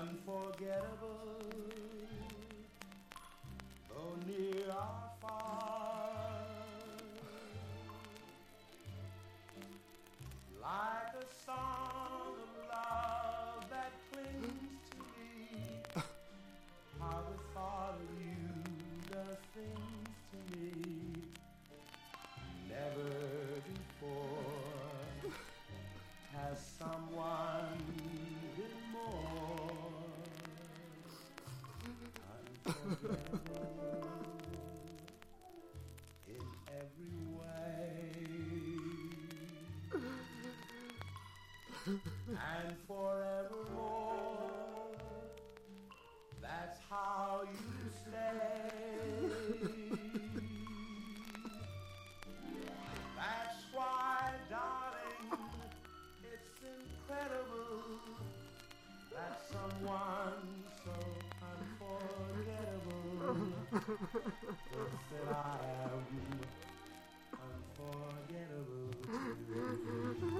Unforgettable, though near in every way. and forevermore. That's how you stay. That's why, darling, it's incredible that someone so unforgettable. yes, that I am unforgettable too.